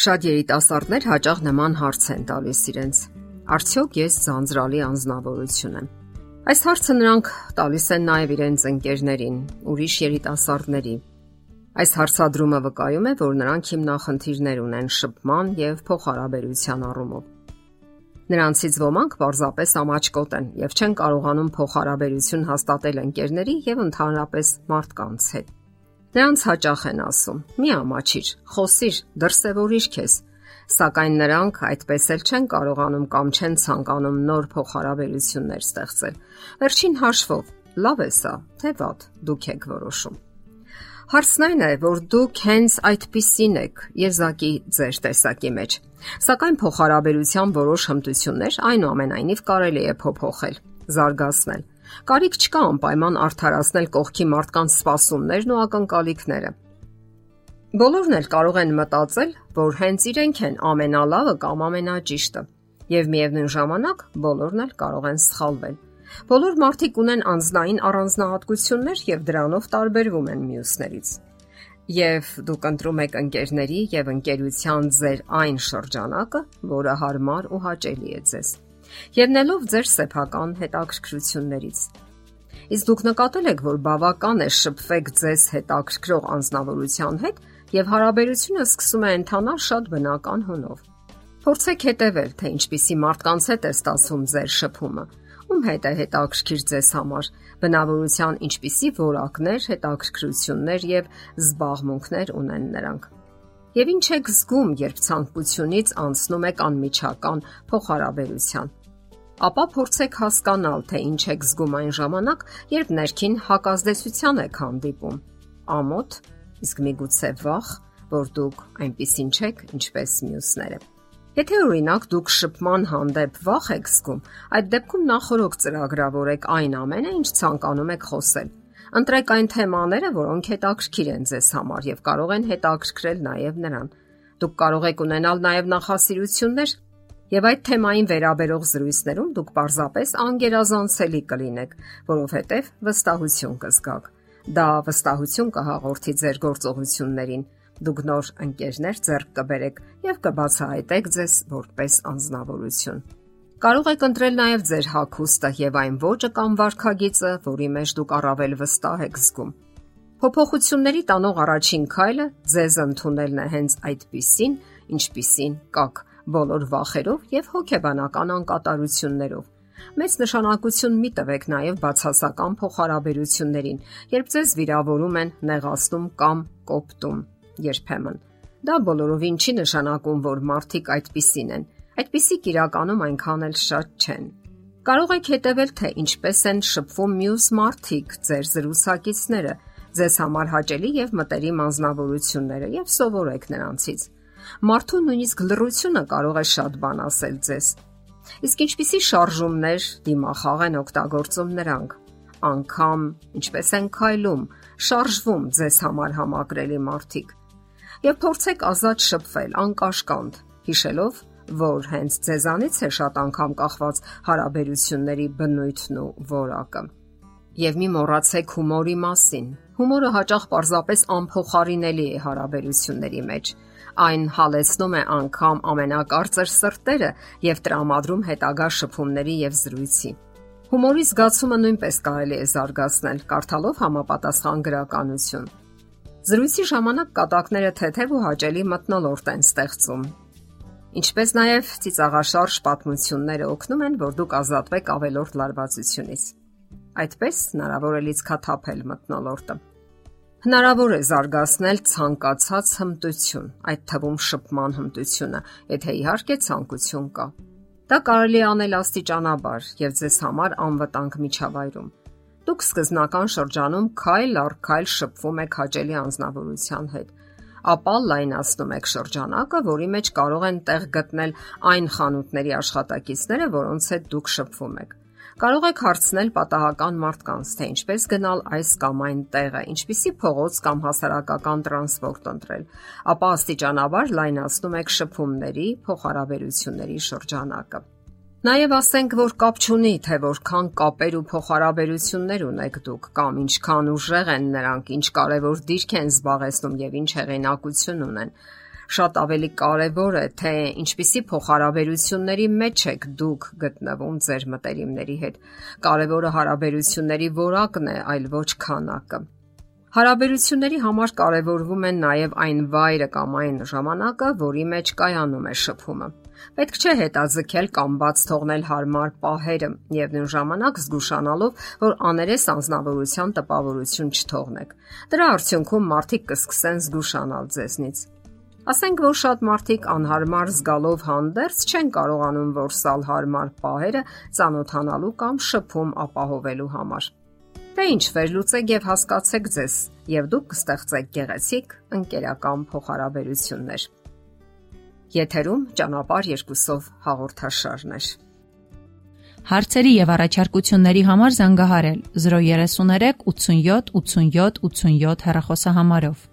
Շատ երիտասարդներ հաճախ նման հարց են տալիս իրենց. Արդյոք ես ձանձրալի անznավորություն եմ։ Այս հարցը նրանք տալիս են նաև իրենց ընկերներին, ուրիշ երիտասարդների։ Այս հարցադրումը վկայում է, որ նրանք հիմնախնդիրներ ունեն շփման եւ փոխհարաբերության առումով։ Նրանցից ոմանք պարզապես ամաչկոտ են եւ չեն կարողանում փոխհարաբերություն հաստատել ընկերների եւ ընդհանրապես մարդկանց հետ։ Նրանց հաճախ են ասում. «Մի ամաչիր, խոսիր, դրսևորիր քեզ»։ Սակայն նրանք այդպես էլ չեն կարողանում կամ չեն ցանկանում նոր փոխհարաբերություններ ստեղծել։ Վերջին հաշվով, լավ է սա, թե վատ, դուք եք որոշում։ Հարցն այն է, որ դուք հենց այդպիսին եք եզակի ձեր տեսակի մեջ։ Սակայն փոխհարաբերության որոշ հմտություններ այնուամենայնիվ կարելի է փոփոխել, զարգացնել Կարիք չկա անպայման արդարացնել կողքի մարդկանց սпасումներն ու ակնկալիքները։ Բոլորն էլ կարող են մտածել, որ հենց իրենք են ամենալավը կամ ամենաճիշտը, եւ միևնույն ժամանակ բոլորն էլ կարող են սխալվել։ Բոլոր մարդիկ ունեն անznային առանձնահատկություններ եւ դրանով տարբերվում են մյուսներից։ Եվ դուք ընտրում եք ընկերների եւ ընկերության ձեր այն շրջանակը, որը հարմար ու հաճելի է ձեզ ելնելով ձեր սեփական հետաքրքրություններից։ Իսկ դուք նկատել եք, որ բավական է շփվեք ձեզ հետաքրքրող անznավորության հետ եւ հարաբերությունը սկսում է ընթանալ շատ բնական հունով։ Փորձեք հետևել, թե ինչպիսի մարդկանց հետ է ստացվում ձեր շփումը։ Ում հետ է հետաքրքիր ձեզ համար, բնավորության ինչպիսի որակներ, հետաքրքրություններ եւ զբաղմունքներ ունեն նրանք։ Եվ ինչ եք զգում, երբ ցանկությունից անցնում եք անմիջական փոխհարաբերության ապա փորձեք հասկանալ, թե ինչ եք զգում այն ժամանակ, երբ ներքին հակազդեցության եք հանդիպում։ Ամոթ, իսկ միգուցե վախ, որ դուք այնպեսին չեք, ինչպես մյուսները։ Եթե օրինակ դուք շփման հանդեպ վախ եք զգում, այդ դեպքում նախորոք ծրագրավորեք այն ամենը, ինչ ցանկանում եք խոսել։ Ընտրեք այն թեմաները, որոնք հետաքրքիր են ձեզ համար եւ կարող են հետաքրքրել նաեւ նրան։ Դուք կարող եք ունենալ նաեւ նախասիրություններ, Եվ այդ թեմային վերաբերող զրույցներում դուք պարզապես անգերազանցելի կլինեք, որովհետև վստահություն կզգաք։ Դա վստահություն կհաղորդի ձեր գործողություններին։ Դուք նոր ընկերներ ձեռք կբերեք եւ կբացահայտեք ձեզ որպես անznավորություն։ Կարող եք ընտրել նաև ձեր հագուստը եւ այն ոճը կամ վարքագիծը, որի մեջ դուք առավել վստահ եք զգում։ Փոփոխությունների տանող առաջին քայլը ձեզ ընդունելն է հենց այդպիսին, ինչպիսին կաք բոլոր վախերով եւ հոգեբանական անկատարություններով։ Մեծ նշանակություն մի տվեք նաև բացասական փոխհարաբերություններին, երբ ձեզ վիրավորում են, նեղացնում կամ կոպտում։ Երբեմն դա բոլորովին չի նշանակում, որ մարդիկ այդպիսին են։ Այդպիսիք իրականում այնքան էլ շատ չեն։ Կարող եք հետևել, թե ինչպես են շփվում մյուս մարդիկ, ձեր զրուցակիցները, ձեզ համար հաճելի եւ մտերիմ անznավորությունները եւ սովորեք նրանցից։ Մարդու նույնիսկ լռությունը կարող է շատ բան ասել ձեզ։ Իսկ ինչպիսի շարժումներ դիմախաղ են օգտագործում նրանք։ Անկամ ինչպես են քայլում, շարժվում ձեզ համար համակրելի մարդիկ։ Եվ փորձեք ազատ շփվել անկաշկանդ, հիշելով, որ հենց ձեզանից է շատ անգամ կախված հարաբերությունների բնույթն ու որակը։ Եվ մի մոռացեք հումորի մասին։ Հումորը հաճախ պարզապես անփոխարինելի է հարաբերությունների մեջ Այն հալեցնում է անգամ ամենակարծր սրտերը եւ տրամադրում հետագա շփումների եւ զրույցի։ Հումորի զգացումը նույնպես կարելի է զարգացնել, կարդալով համապատասխան գրականություն։ Զրույցի ժամանակ կատակները թեթև ու հաճելի մտնոլորտ են ստեղծում։ Ինչպես նաև ծիծաղաշարժ պատմությունները օգնում են, որ դուք ազատվեք ավելորդ լարվածությունից։ Այդպես հնարավոր է լիցքաթափել մտնոլորտը։ Հնարավոր է զարգացնել ցանկացած հմտություն, այդ թվում շփման հմտությունը, եթե իհարկե ցանկություն կա։ Դա կարելի է անել աստիճանաբար եւ ձեզ համար անվտանգ միջավայրում։ Դուք սկզբնական շրջանում քայլ առ քայլ շփվում եք հաճելի անznավորության հետ, ապա լայնացնում եք շրջանակը, որի մեջ կարող են տեղ գտնել այն խանութների աշխատակիցները, որոնց հետ դուք շփվում եք։ Կարող եք հարցնել պատահական մարդկանց, թե ինչպես գնալ այս կամ այն տեղը, ինչպիսի փողոց կամ հասարակական տրանսպորտ ընտրել, ապա աստիճանաբար լայնացնում եք շփումների, փոխհարաբերությունների շրջանակը։ Նաև ասենք, որ կապ չունի, թե որքան կապեր ու փոխհարաբերություններ ունեք դուք կամ ինչքան ուժեղ են նրանք, ինչ կարևոր դիրք են զբաղեցնում եւ ինչ հեղինակություն ունեն։ շատ ավելի կարևոր է, թե ինչպիսի փոխհարաբերությունների մեջ եք դուք գտնվում ձեր մտերիմների հետ։ Կարևորը հարաբերությունների որակն է, այլ ոչ քանակը։ Հարաբերությունների համար կարևորվում է նաև այն վայրը կամ այն ժամանակը, որի մեջ կայանում է շփումը։ Պետք չէ հետաձգել կամ բաց թողնել հարմար պահերը եւ նույն ժամանակ զգուշանալով, որ աներես անznավորության տպավորություն չթողնեք։ Դրա արդյունքում մարդիկ կսկսեն զգուշանալ ձեզնից։ Ասենք որ շատ մարդիկ անհարմար զգալով հանդերձ չեն կարողանում որսալ հարմար պահերը ծանոթանալու կամ շփում ապահովելու համար։ Դե ինչ վերլուծեք եւ հասկացեք ձեզ, եւ դուք կստեղծեք գեղեցիկ ընկերական փոխհարաբերություններ։ Եթերում ճանապար երկուսով հաղորդաշարն է։ Հարցերի եւ առաջարկությունների համար զանգահարել 033 87 87 87 հեռախոսահամարով։